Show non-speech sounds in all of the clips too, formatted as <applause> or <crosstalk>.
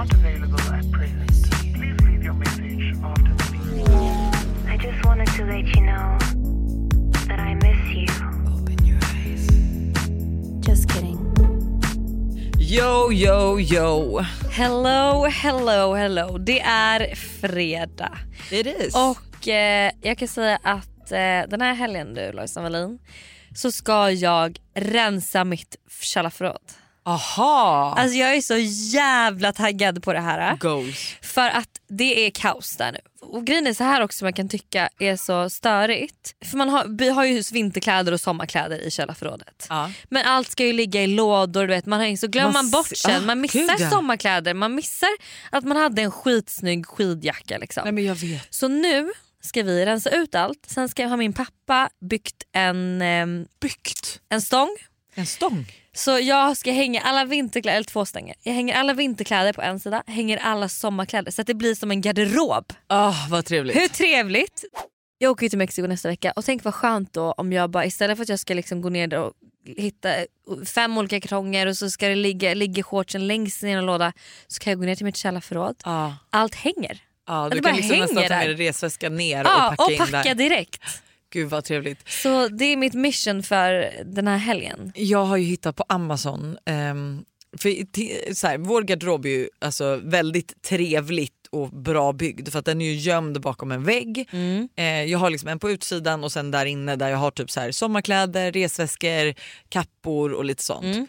not available at present. Please leave your message after the beep. I just wanted to let you know that I miss you. Just kidding. Yo, yo, yo. Hello, hello, hello. Det är fredag. It is. Och eh, jag kan säga att eh, den här helgen du Lojsan Wallin så ska jag rensa mitt källarförråd. Aha. Alltså jag är så jävla taggad på det här. Goals. För att det är kaos där nu. Och grejen är så här också man kan tycka är så störigt. För man har, vi har ju vinterkläder och sommarkläder i källarförrådet. Ja. Men allt ska ju ligga i lådor, du vet, man har så glömmer Man man bort sen. ah, Man missar gud, sommarkläder, man missar att man hade en skitsnygg skidjacka. Liksom. Nej men jag vet. Så nu ska vi rensa ut allt. Sen ska har min pappa byggt en, ehm, Byggt. en stång. En stång. Så jag ska hänga alla vinterkläder, eller två stänger. Jag hänger alla vinterkläder på en sida, hänger alla sommarkläder så att det blir som en garderob. Ah, vad trevligt. Hur trevligt? Jag åker ju till Mexiko nästa vecka och tänk vad skönt då om jag bara istället för att jag ska liksom gå ner och hitta fem olika kartonger och så ska det ligga, ligga shortsen längst ner i en låda så kan jag gå ner till mitt källarförråd. Ah. Allt hänger. Ah, det du bara kan liksom nästan ta med dig resväskan ner Ja, och packa och in packa där. direkt. Gud vad trevligt. Så det är mitt mission för den här helgen. Jag har ju hittat på Amazon, ehm, för så här, vår garderob är ju alltså väldigt trevligt och bra byggd för att den är ju gömd bakom en vägg. Mm. Eh, jag har liksom en på utsidan och sen där inne där jag har typ så här sommarkläder, resväskor, kappor och lite sånt. Mm.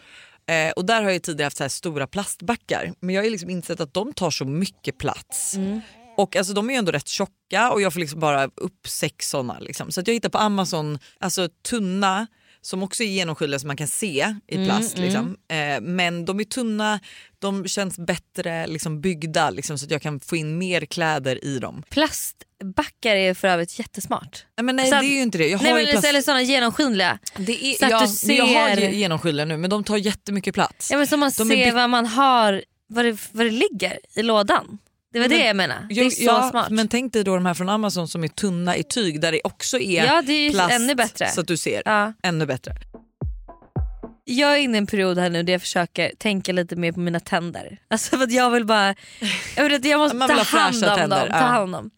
Eh, och där har jag tidigare haft så stora plastbackar men jag har ju liksom insett att de tar så mycket plats. Mm. Och alltså, de är ju ändå rätt tjocka och jag får liksom bara upp sex såna. Liksom. Så att jag hittar på Amazon alltså, tunna som också är genomskinliga som man kan se i Mm, plast. Liksom. Eh, men de är tunna, de känns bättre liksom, byggda liksom, så att jag kan få in mer kläder i dem. Plastbackar är för övrigt jättesmart. Nej, men nej Så att- det är ju inte det. Jag har Nej, men, plast... Eller såna genomskinliga. det är, så att ja, du men Jag har ser- ge- genomskinliga nu men de tar jättemycket plats. Ja, men så man De är ser bygg- vad man har, vad det, vad det ligger i lådan. Det var Men- det jag menar. Det är så ja, smart. Men tänk dig då de här från Amazon som är tunna i tyg där det också är Ja, det är plast ännu bättre. så att du ser. Ja. Ännu bättre. Jag är inne i en period här nu där jag försöker tänka lite mer på mina tänder. Alltså för att jag vill bara, jag, att jag måste ta hand om tänder, dem. Ta ja. hand om. dem.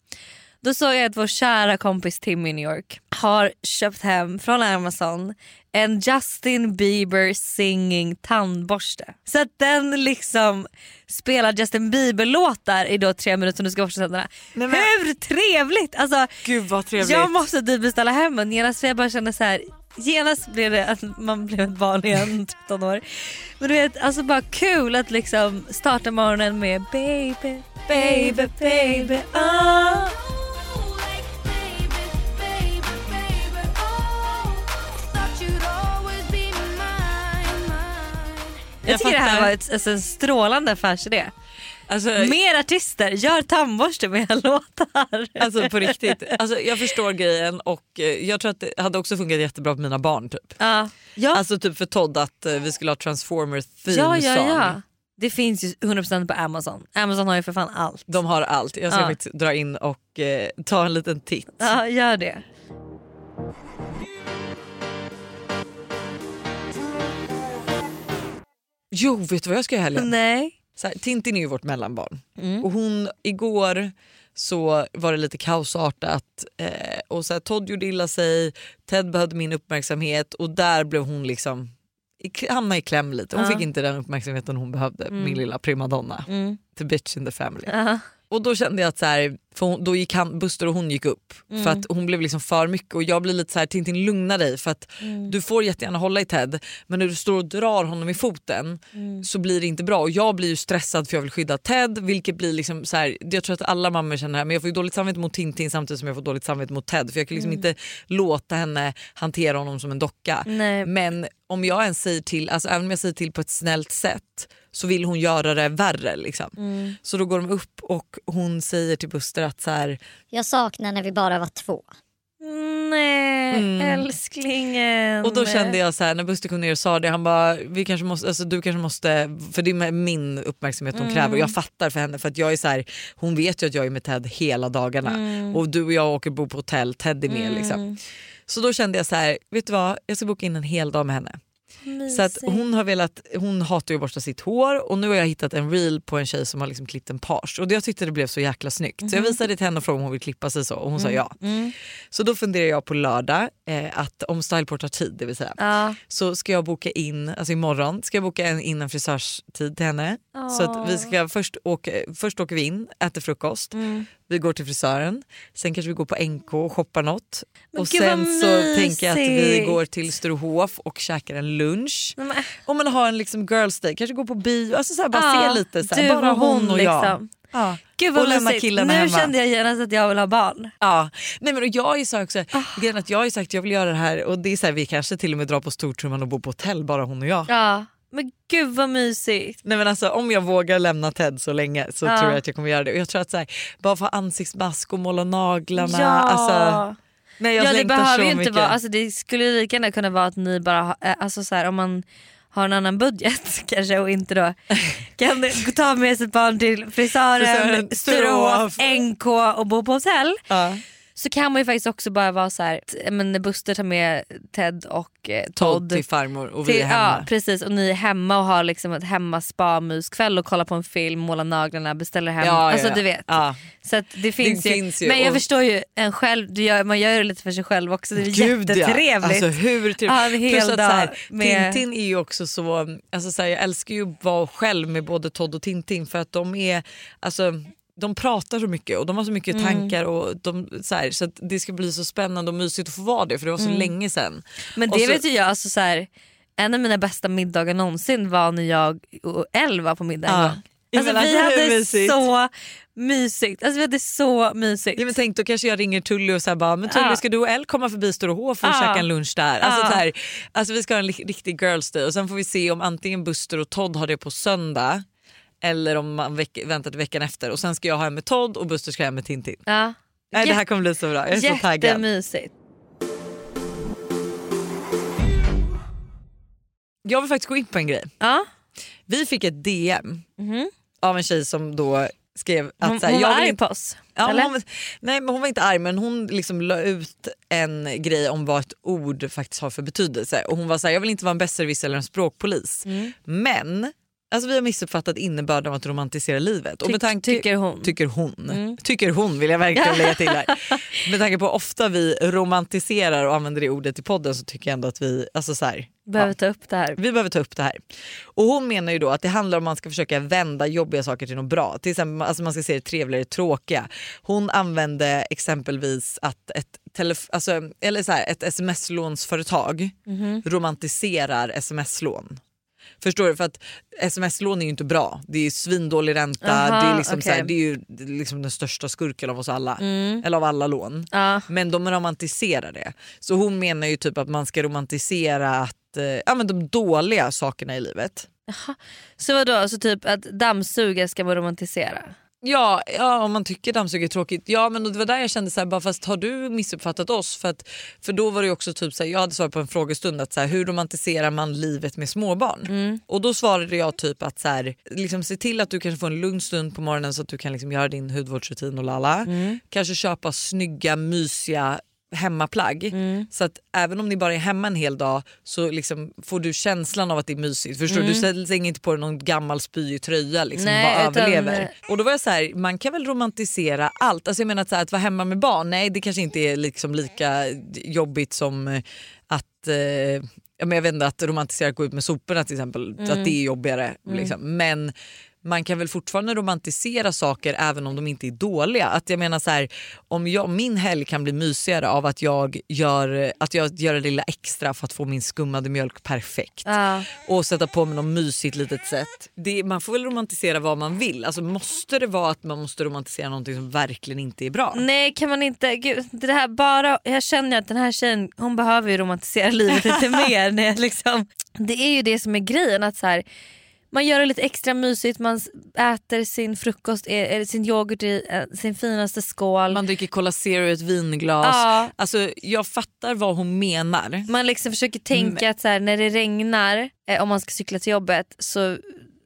Då såg jag att vår kära kompis Tim i New York har köpt hem från Amazon en Justin Bieber singing tandborste. Så att den liksom spelar Justin Bieber låtar i då tre minuter och du ska borsta tänderna. Men- Hur trevligt! Alltså, Gud vad trevligt. jag måste typ beställa hem en genast för jag bara känner så här. Genast blev det att man blev ett barn igen <laughs> 13 år. Men du vet alltså bara kul att liksom starta morgonen med baby, baby, baby. Ah. Jag, Jag tycker det här fattar. var ett, alltså, en strålande affärsidé. Alltså, Mer artister, gör tandborste med <laughs> låtar. alltså på riktigt. Alltså, jag förstår grejen och eh, jag tror att det hade också funkat jättebra på mina barn. Typ. Ja. Ja. Alltså typ för Todd att eh, vi skulle ha Transformer theme Ja, ja, song. ja. Det finns ju 100% på Amazon. Amazon har ju för fan allt. De har allt. Jag ska Ja. faktiskt dra in och eh, ta en liten titt. Ja, gör det. Jo, vet du vad jag ska göra i helgen? Nej. Så här, Tintin är ju vårt mellanbarn Mm. och hon igår så var det lite kaosartat eh, och så här, Todd gjorde illa sig, Ted behövde min uppmärksamhet och där blev hon liksom i- hamnade i kläm lite. Hon Ja. fick inte den uppmärksamheten hon behövde, min lilla primadonna. Mm. The bitch in the family. Ja. Och då kände jag att så här, hon, då gick han, Buster och hon gick upp Mm. för att hon blev liksom för mycket och jag blir lite så här Tintin lugna dig för att Mm. du får jättegärna hålla i Ted men när du står och drar honom i foten Mm. så blir det inte bra och jag blir ju stressad för jag vill skydda Ted vilket blir liksom så här, jag tror att alla mammor känner det här men jag får dåligt samvete mot Tintin samtidigt som jag får dåligt samvete mot Ted för jag kan liksom inte låta henne hantera honom som en docka. Nej. Men om jag ens säger till, alltså även om jag säger till på ett snällt sätt så vill hon göra det värre. Liksom. Mm. Så då går de upp och hon säger till Buster att så här, Jag saknar när vi bara var två. Nej, Mm. älsklingen. och då kände jag så här, när Buster kom ner och sa det, han bara vi kanske måste, alltså, du kanske måste, för det är min uppmärksamhet hon kräver och jag fattar för henne för att jag är så här, hon vet ju att jag är med Ted hela dagarna och du och jag åker bo på hotell, Ted är med. Liksom. Så då kände jag så här, vet du vad, jag ska boka in en hel dag med henne. Så att hon har velat, hon hatar ju att borsta sitt hår och nu har jag hittat en reel på en tjej som har liksom klippt en page och jag tyckte det blev så jäkla snyggt. Så jag Mhm. visade det till henne och frågade om hon vill klippa sig så och hon sa Mm. ja. Så då funderar jag på lördag eh, att om Styleport har tid det vill säga Ja. så ska jag boka in, alltså imorgon ska jag boka en, in en frisörstid till henne. Så att vi ska först åka, först åker vi in, äter frukost, Mm. Vi går till frisören, sen kanske vi går på NK och shoppar något. Men och sen så tänker jag att vi går till Sturehof och käkar en lunch. Men- Om man har en liksom girls day, kanske gå på bio, alltså så här, bara Ja, se lite. Så här, bara och hon hon och jag. liksom. Ja. Gud vad och lämna killarna Nu hemma. kände jag genast att jag vill ha barn. Ja. Nej, men och jag har ju sagt också, Ah. att jag har sagt att jag vill göra det här och det är så här, vi kanske till och med drar på stortrumman och bor på hotell bara hon och jag. Ja. Men gud vad mysigt. Nej men alltså om jag vågar lämna Ted så länge så Ja. tror jag att jag kommer göra det. Och jag tror att så här, bara få ansiktsmask och måla naglarna. Ja. Alltså, nej, jag ja det behöver inte mycket. vara, alltså det skulle ju lika gärna kunna vara att ni bara, eh, alltså så här, om man har en annan budget <laughs> kanske och inte då kan ta med sitt barn till frisören, Sturehof. NK och bo på hotell. ja. Så kan man ju faktiskt också bara vara så här, men Buster tar med Ted och eh, Todd Todd. till farmor och vi till- är hemma. Ja precis och ni är hemma och har liksom ett hemma spa-myskväll och kollar på en film, målar naglarna, beställer hem. Ja, alltså ja. du vet. Så det finns, ju. finns ju, Men jag och- förstår ju en själv, du gör, man gör det lite för sig själv också. Det är Gud, jättetrevligt. Alltså, hur trevligt. Plus att, så här, med- Tintin är ju också så, alltså, så här, jag älskar ju att vara själv med både Todd och Tintin för att de är, alltså de pratar så mycket och de har så mycket Mm. tankar och de, så, här, så att det ska bli så spännande och mysigt att få vara det för det var så länge sedan. Men det så- vet ju jag, alltså, så här, en av mina bästa middagar någonsin var när jag och Elle var på middag en Ja. gång. Alltså, vi hade mysigt? så mysigt. Alltså, vi hade så mysigt. Ja, men tänk då kanske jag ringer Tully och säger bara men Tully Ja. ska du och Elle komma förbi Sturehof och Ja. käka en lunch där? Alltså, Ja. här, alltså vi ska ha en riktig girls day och sen får vi se om antingen Buster och Todd har det på söndag eller om man veck- väntar till veckan efter och sen ska jag ha en med Todd och Buster ska ha en med Tintin. Ja. Nej, det här kommer bli så bra, jag är så taggad. Jättemysigt. Jag vill faktiskt gå in på en grej. Ja. Vi fick ett DM Mhm. av en tjej som då skrev att Hon, så här, hon jag var arg inte- på oss. Ja, eller? hon, nej men hon var inte arg men hon liksom la ut en grej om vad ett ord faktiskt har för betydelse. Och hon var så här, jag vill inte vara en besserwisser eller en språkpolis. Mm. Men alltså, vi har missuppfattat innebörden av att romantisera livet. Och med tanke, tycker hon. Tycker hon. Mm. Tycker hon vill jag verkligen lägga till här. <laughs> med tanke på hur ofta vi romantiserar och använder det ordet i podden så tycker jag ändå att vi, alltså så här, Behöver ja. ta upp det här. Vi behöver ta upp det här. Och hon menar ju då att det handlar om att man ska försöka vända jobbiga saker till något bra. Till exempel alltså man ska se det trevliga det tråkiga. Hon använde exempelvis att ett, telef- alltså, eller så här, ett sms-lånsföretag Mhm. romantiserar sms-lån. Förstår du? För att sms-lån är ju inte bra. Det är svindålig ränta, Aha, det är, liksom så här, det är ju liksom den största skurken av oss alla. Mm. Eller av alla lån. Ja. Men de romantiserar det. Så hon menar ju typ att man ska romantisera att, eh, ja, men de dåliga sakerna i livet. Så vadå, så typ att dammsuga ska man romantisera? Ja, ja om man tycker dammsugare är tråkigt. Ja men det var där jag kände så här, bara, fast har du missuppfattat oss? För, att, för då var det också typ så här, jag hade svarat på en frågestund att så här, hur romantiserar man livet med småbarn? Och då svarade jag typ att så här, liksom, se till att du kanske får en lugn stund på morgonen så att du kan liksom, göra din hudvårdsrutin och lalla. Kanske köpa snygga mysiga hemmaplagg. Så att även om ni bara är hemma en hel dag så liksom får du känslan av att det är mysigt. Förstår du? Du slänger inte på dig någon gammal spyig tröja liksom, Nej, bara utan- överlever. Och då var jag så här, man kan väl romantisera allt. Alltså jag menar att, så här, att vara hemma med barn, nej det kanske inte är liksom lika jobbigt som eh, att eh, jag vet inte, att romantisera att gå ut med soporna till exempel. Att det är jobbigare. Liksom. Men man kan väl fortfarande romantisera saker även om de inte är dåliga. Att jag menar så här, om jag, min helg kan bli mysigare av att jag gör, att jag gör det lilla extra för att få min skummade mjölk perfekt Ja. och sätta på mig något mysigt litet sätt. Det, man får väl romantisera vad man vill. Alltså, måste det vara att man måste romantisera någonting som verkligen inte är bra? Nej kan man inte, gud, det här bara, jag känner att den här tjejen hon behöver ju romantisera livet lite <laughs> mer. När liksom, det är ju det som är grejen att så här, man gör det lite extra mysigt, man äter sin frukost, eh, eller sin yoghurt i eh, sin finaste skål. Man dricker Cola Zero i ett vinglas. Ja. Alltså, jag fattar vad hon menar. Man liksom försöker tänka att så här, när det regnar, eh, om man ska cykla till jobbet så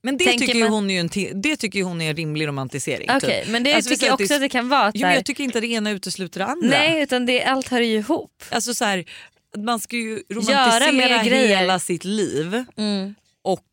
Men det Tänker tycker, ju man- hon är en det tycker hon är en rimlig romantisering. Okej typ. men det Alltså, tycker jag också det är- att det kan vara. Att, Jo, jag tycker inte att det ena utesluter det andra. nej utan det, allt hör ju ihop. Alltså så här, man ska ju Göra romantisera hela sitt liv. Mm. Och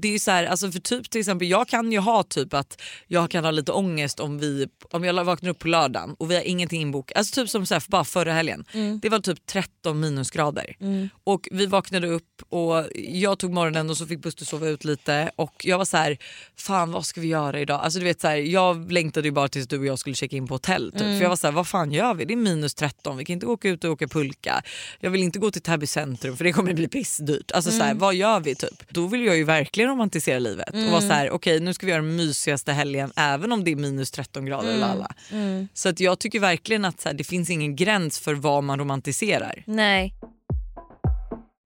det är så här, alltså för typ till exempel jag kan ju ha typ att jag kan ha lite ångest om vi om jag vaknar upp på lördagen och vi har ingenting inbokat. Alltså typ som så här, bara förra helgen. Mm. Det var typ 13 minusgrader. Och vi vaknade upp och jag tog morgonen och så fick Buster sova ut lite och jag var så här, fan vad ska vi göra idag? Alltså du vet så här, jag längtade ju bara tills du och jag skulle checka in på hotell. Typ. För jag var så här, vad fan gör vi? Det är minus 13, vi kan inte åka ut och åka pulka. Jag vill inte gå till Täby centrum för det kommer bli pissdyrt. Alltså så här, vad gör vi typ? Då vill jag ju verkligen romantisera livet och vara så här, okej nu ska vi göra den mysigaste helgen även om det är minus 13 grader eller alla. Så att jag tycker verkligen att så här, det finns ingen gräns för vad man romantiserar. Nej.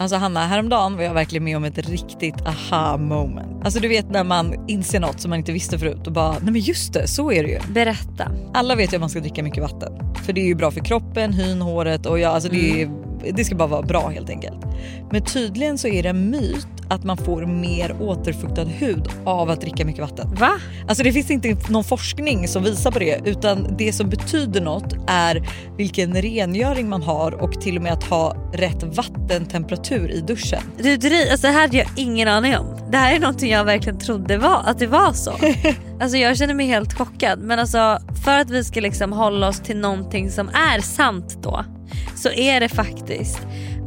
Alltså Hanna, häromdagen var jag verkligen med om ett riktigt aha moment. Alltså du vet när man inser något som man inte visste förut och bara, nej men just det, så är det ju. Berätta. Alla vet ju att man ska dricka mycket vatten. För det är ju bra för kroppen, hyn, håret och ja, alltså det, är, det ska bara vara bra helt enkelt. Men tydligen så är det en myt att man får mer återfuktad hud av att dricka mycket vatten. Va? Alltså det finns inte någon forskning som visar på det utan det som betyder något är vilken rengöring man har och till och med att ha rätt vattentemperatur i duschen. Du dri- alltså det här hade jag ingen aning om. Det här är någonting jag verkligen trodde var, att det var så. <laughs> alltså jag känner mig helt chockad men alltså för att vi ska liksom hålla oss till någonting som är sant då så är det faktiskt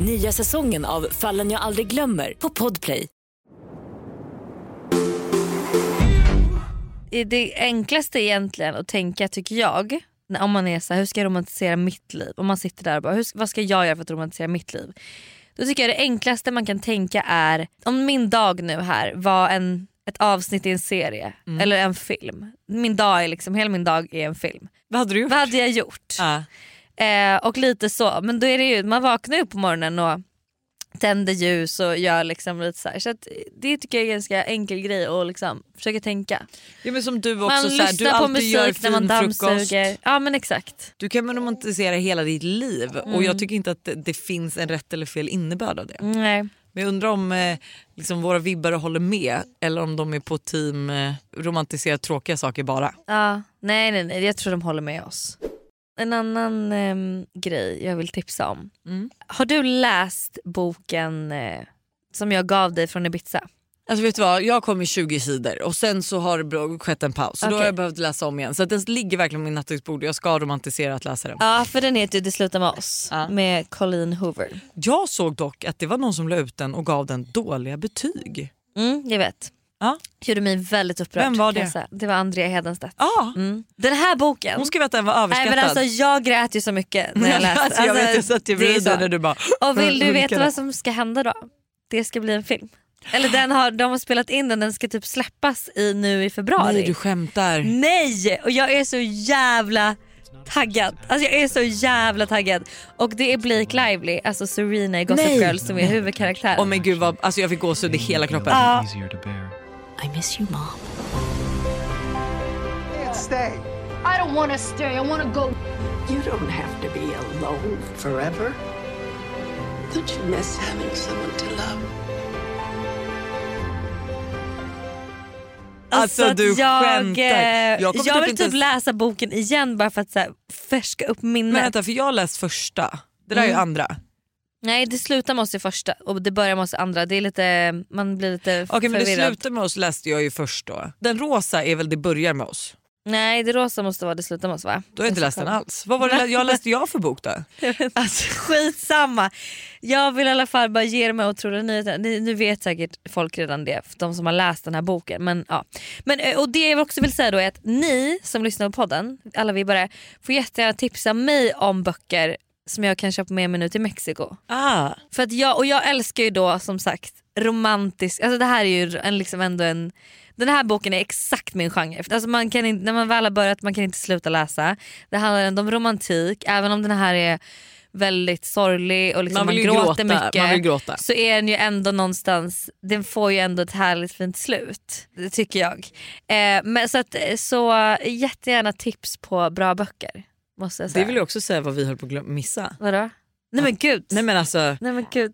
Nya säsongen av Fallen jag aldrig glömmer på Podplay. Det enklaste egentligen att tänka tycker jag om man är så här, hur ska jag romantisera mitt liv? Om man sitter där och bara, hur, vad ska jag göra för att romantisera mitt liv? Då tycker jag det enklaste man kan tänka är om min dag nu här var en, ett avsnitt i en serie eller en film. Min dag är liksom, hela min dag är en film. Vad hade du gjort? Vad hade jag gjort? Ja. Eh, och lite så, men då är det ju, man vaknar upp på morgonen och tänder ljus och gör liksom lite så här. Så det tycker jag är en ganska enkel grej att liksom försöka tänka. Ja, men som du också Man så här, du lyssnar på alltid gör musik när man frukost. dammsuger. Ja men exakt. Du kan romantisera hela ditt liv och jag tycker inte att det, det finns en rätt eller fel innebörd av det. Nej. Men jag undrar om eh, liksom våra vibbare håller med eller om de är på team eh, romantisera tråkiga saker bara. Ja, nej, nej, nej, jag tror de håller med oss. En annan ehm, grej jag vill tipsa om. Mm. Har du läst boken eh, som jag gav dig från Ibiza? Alltså vet du vad, jag kom i 20 sidor och sen så har det skett en paus så då har jag behövt läsa om igen. Så den ligger verkligen på min nattduksbord och jag ska romantisera att läsa den. Ja för den heter ju Det slutar med oss Ja. med Colleen Hoover. Jag såg dock att det var någon som la ut den och gav den dåliga betyg. Mm, jag vet. Ja. gjorde mig väldigt upprörd. Vem var det? Det var Andrea Hedenstedt. Ja, Mm. Den här boken. hon skrev att den var Nej, överskattad. men alltså, jag grät ju så mycket när jag läste. <laughs> alltså, jag vet, jag satt ju bredvid dig när du bara... Och vill du veta vad som ska hända då? Det ska bli en film. Eller den har, de har spelat in den, den ska typ släppas i, nu i februari. Nej du skämtar. Nej! Och jag är så jävla taggad. Alltså jag är så jävla taggad. Och det är Blake Lively, alltså Serena i Gossip Nej. Girl som är huvudkaraktär. Åh men gud vad, alltså jag fick gåshud i hela kroppen. Ja. I miss you mom. stay. I don't want to stay. I want to go. You don't have to be alone forever. Don't you miss having someone to love? Alltså, att du jag, skämtar. eh, Jag Jag, kommer typ vill inte typ ens- läsa boken igen bara för att så här, färska upp minnet. Men vänta för jag har läst första. Det där är ju Mm. andra. Nej det slutar med oss i första och det börjar med oss i andra. Det är lite, man blir lite Okej men det förvirrad. slutar med oss läste jag ju först då. Den rosa är väl det börjar med oss? Nej det rosa måste vara det slutar med oss va? Du har inte läst den alls. Vad var det jag läste jag för bok då? <laughs> Alltså, Skitsamma. Jag vill i alla fall bara ge de här otroliga nyheterna. Ni- Nu vet säkert folk redan det, för de som har läst den här boken. Men, ja. men, eh, och Det jag också vill säga då är att ni som lyssnar på podden, alla vi bara får jättegärna tipsa mig om böcker som jag kan köpa med mig nu till Mexiko. ah. För att jag, och jag älskar ju då som sagt romantisk, alltså det här är ju en, liksom ändå en den här boken är exakt min genre. Alltså man kan inte, när man väl har börjat man kan inte sluta läsa. Det handlar ändå om romantik, även om den här är väldigt sorglig och liksom Man man, gråter gråta, mycket. man vill gråta. Så är den ju ändå någonstans, den får ju ändå ett härligt fint slut. Det tycker jag. Eh, men så, att, så jättegärna tips på bra böcker. Måste jag säga. Det vill jag också säga vad vi höll på att missa. Vadå? Nej men gud. Nej men alltså Nej men gud.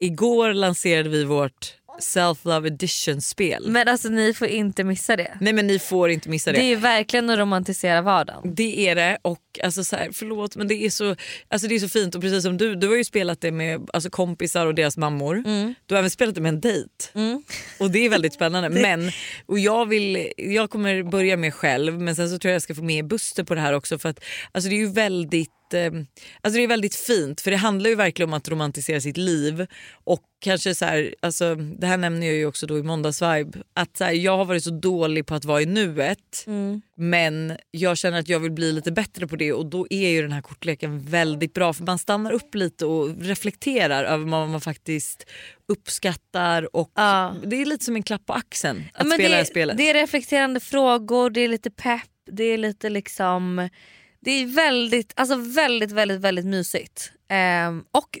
igår lanserade vi vårt Self-Love Edition-spel. Men alltså ni får inte missa det. Nej men ni får inte missa Det det. är verkligen att romantisera vardagen. Det är det och alltså så här, förlåt men det är, så, alltså det är så fint och precis som du, du har ju spelat det med alltså kompisar och deras mammor. Du har även spelat det med en dejt. Och det är väldigt spännande. <laughs> Men, och jag, vill, jag kommer börja med själv men sen så tror jag jag ska få med Buster på det här också för att alltså det är ju väldigt eh, Alltså det är väldigt fint för det handlar ju verkligen om att romantisera sitt liv och kanske så här, alltså, det här nämner jag ju också då i måndagsvibe att så här, jag har varit så dålig på att vara i nuet men jag känner att jag vill bli lite bättre på det och då är ju den här kortleken väldigt bra för man stannar upp lite och reflekterar över vad man faktiskt uppskattar och Ja. det är lite som en klapp på axeln att Men spela det det, spelet. det är reflekterande frågor, det är lite pepp, det är lite liksom det är väldigt, alltså väldigt, väldigt, väldigt mysigt. Ehm, och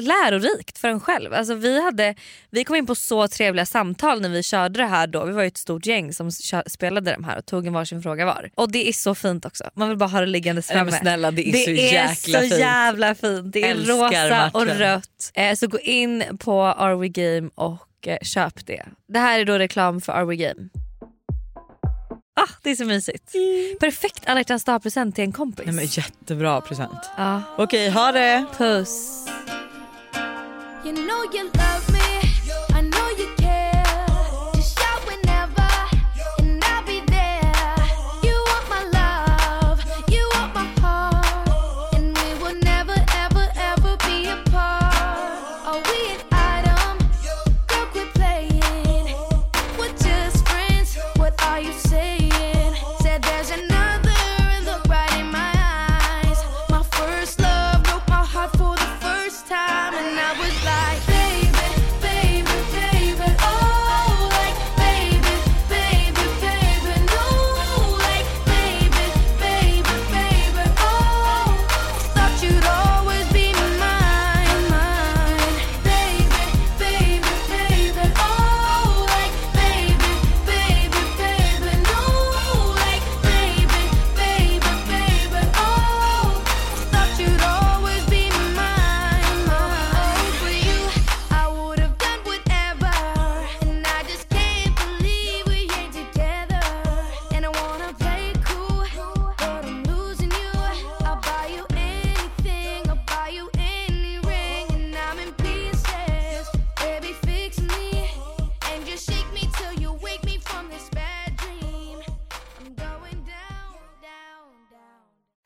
lärorikt för en själv. Alltså vi, hade, vi kom in på så trevliga samtal när vi körde det här då. Vi var ju ett stort gäng som spelade de här och tog en varsin fråga var. Och det är så fint också. Man vill bara ha det liggandes Nej, framme. snälla, det är det så är jäkla så fint. jävla fint. Det är Älskar rosa och verkligen. rött. Eh, så gå in på Are We Game och eh, köp det. Det här är då reklam för Are We Game. Ah, det är så mysigt. Perfekt alla hjärtans dag-present till en kompis. Nej, men jättebra present. Ja. Okej, ha det! Puss. You know you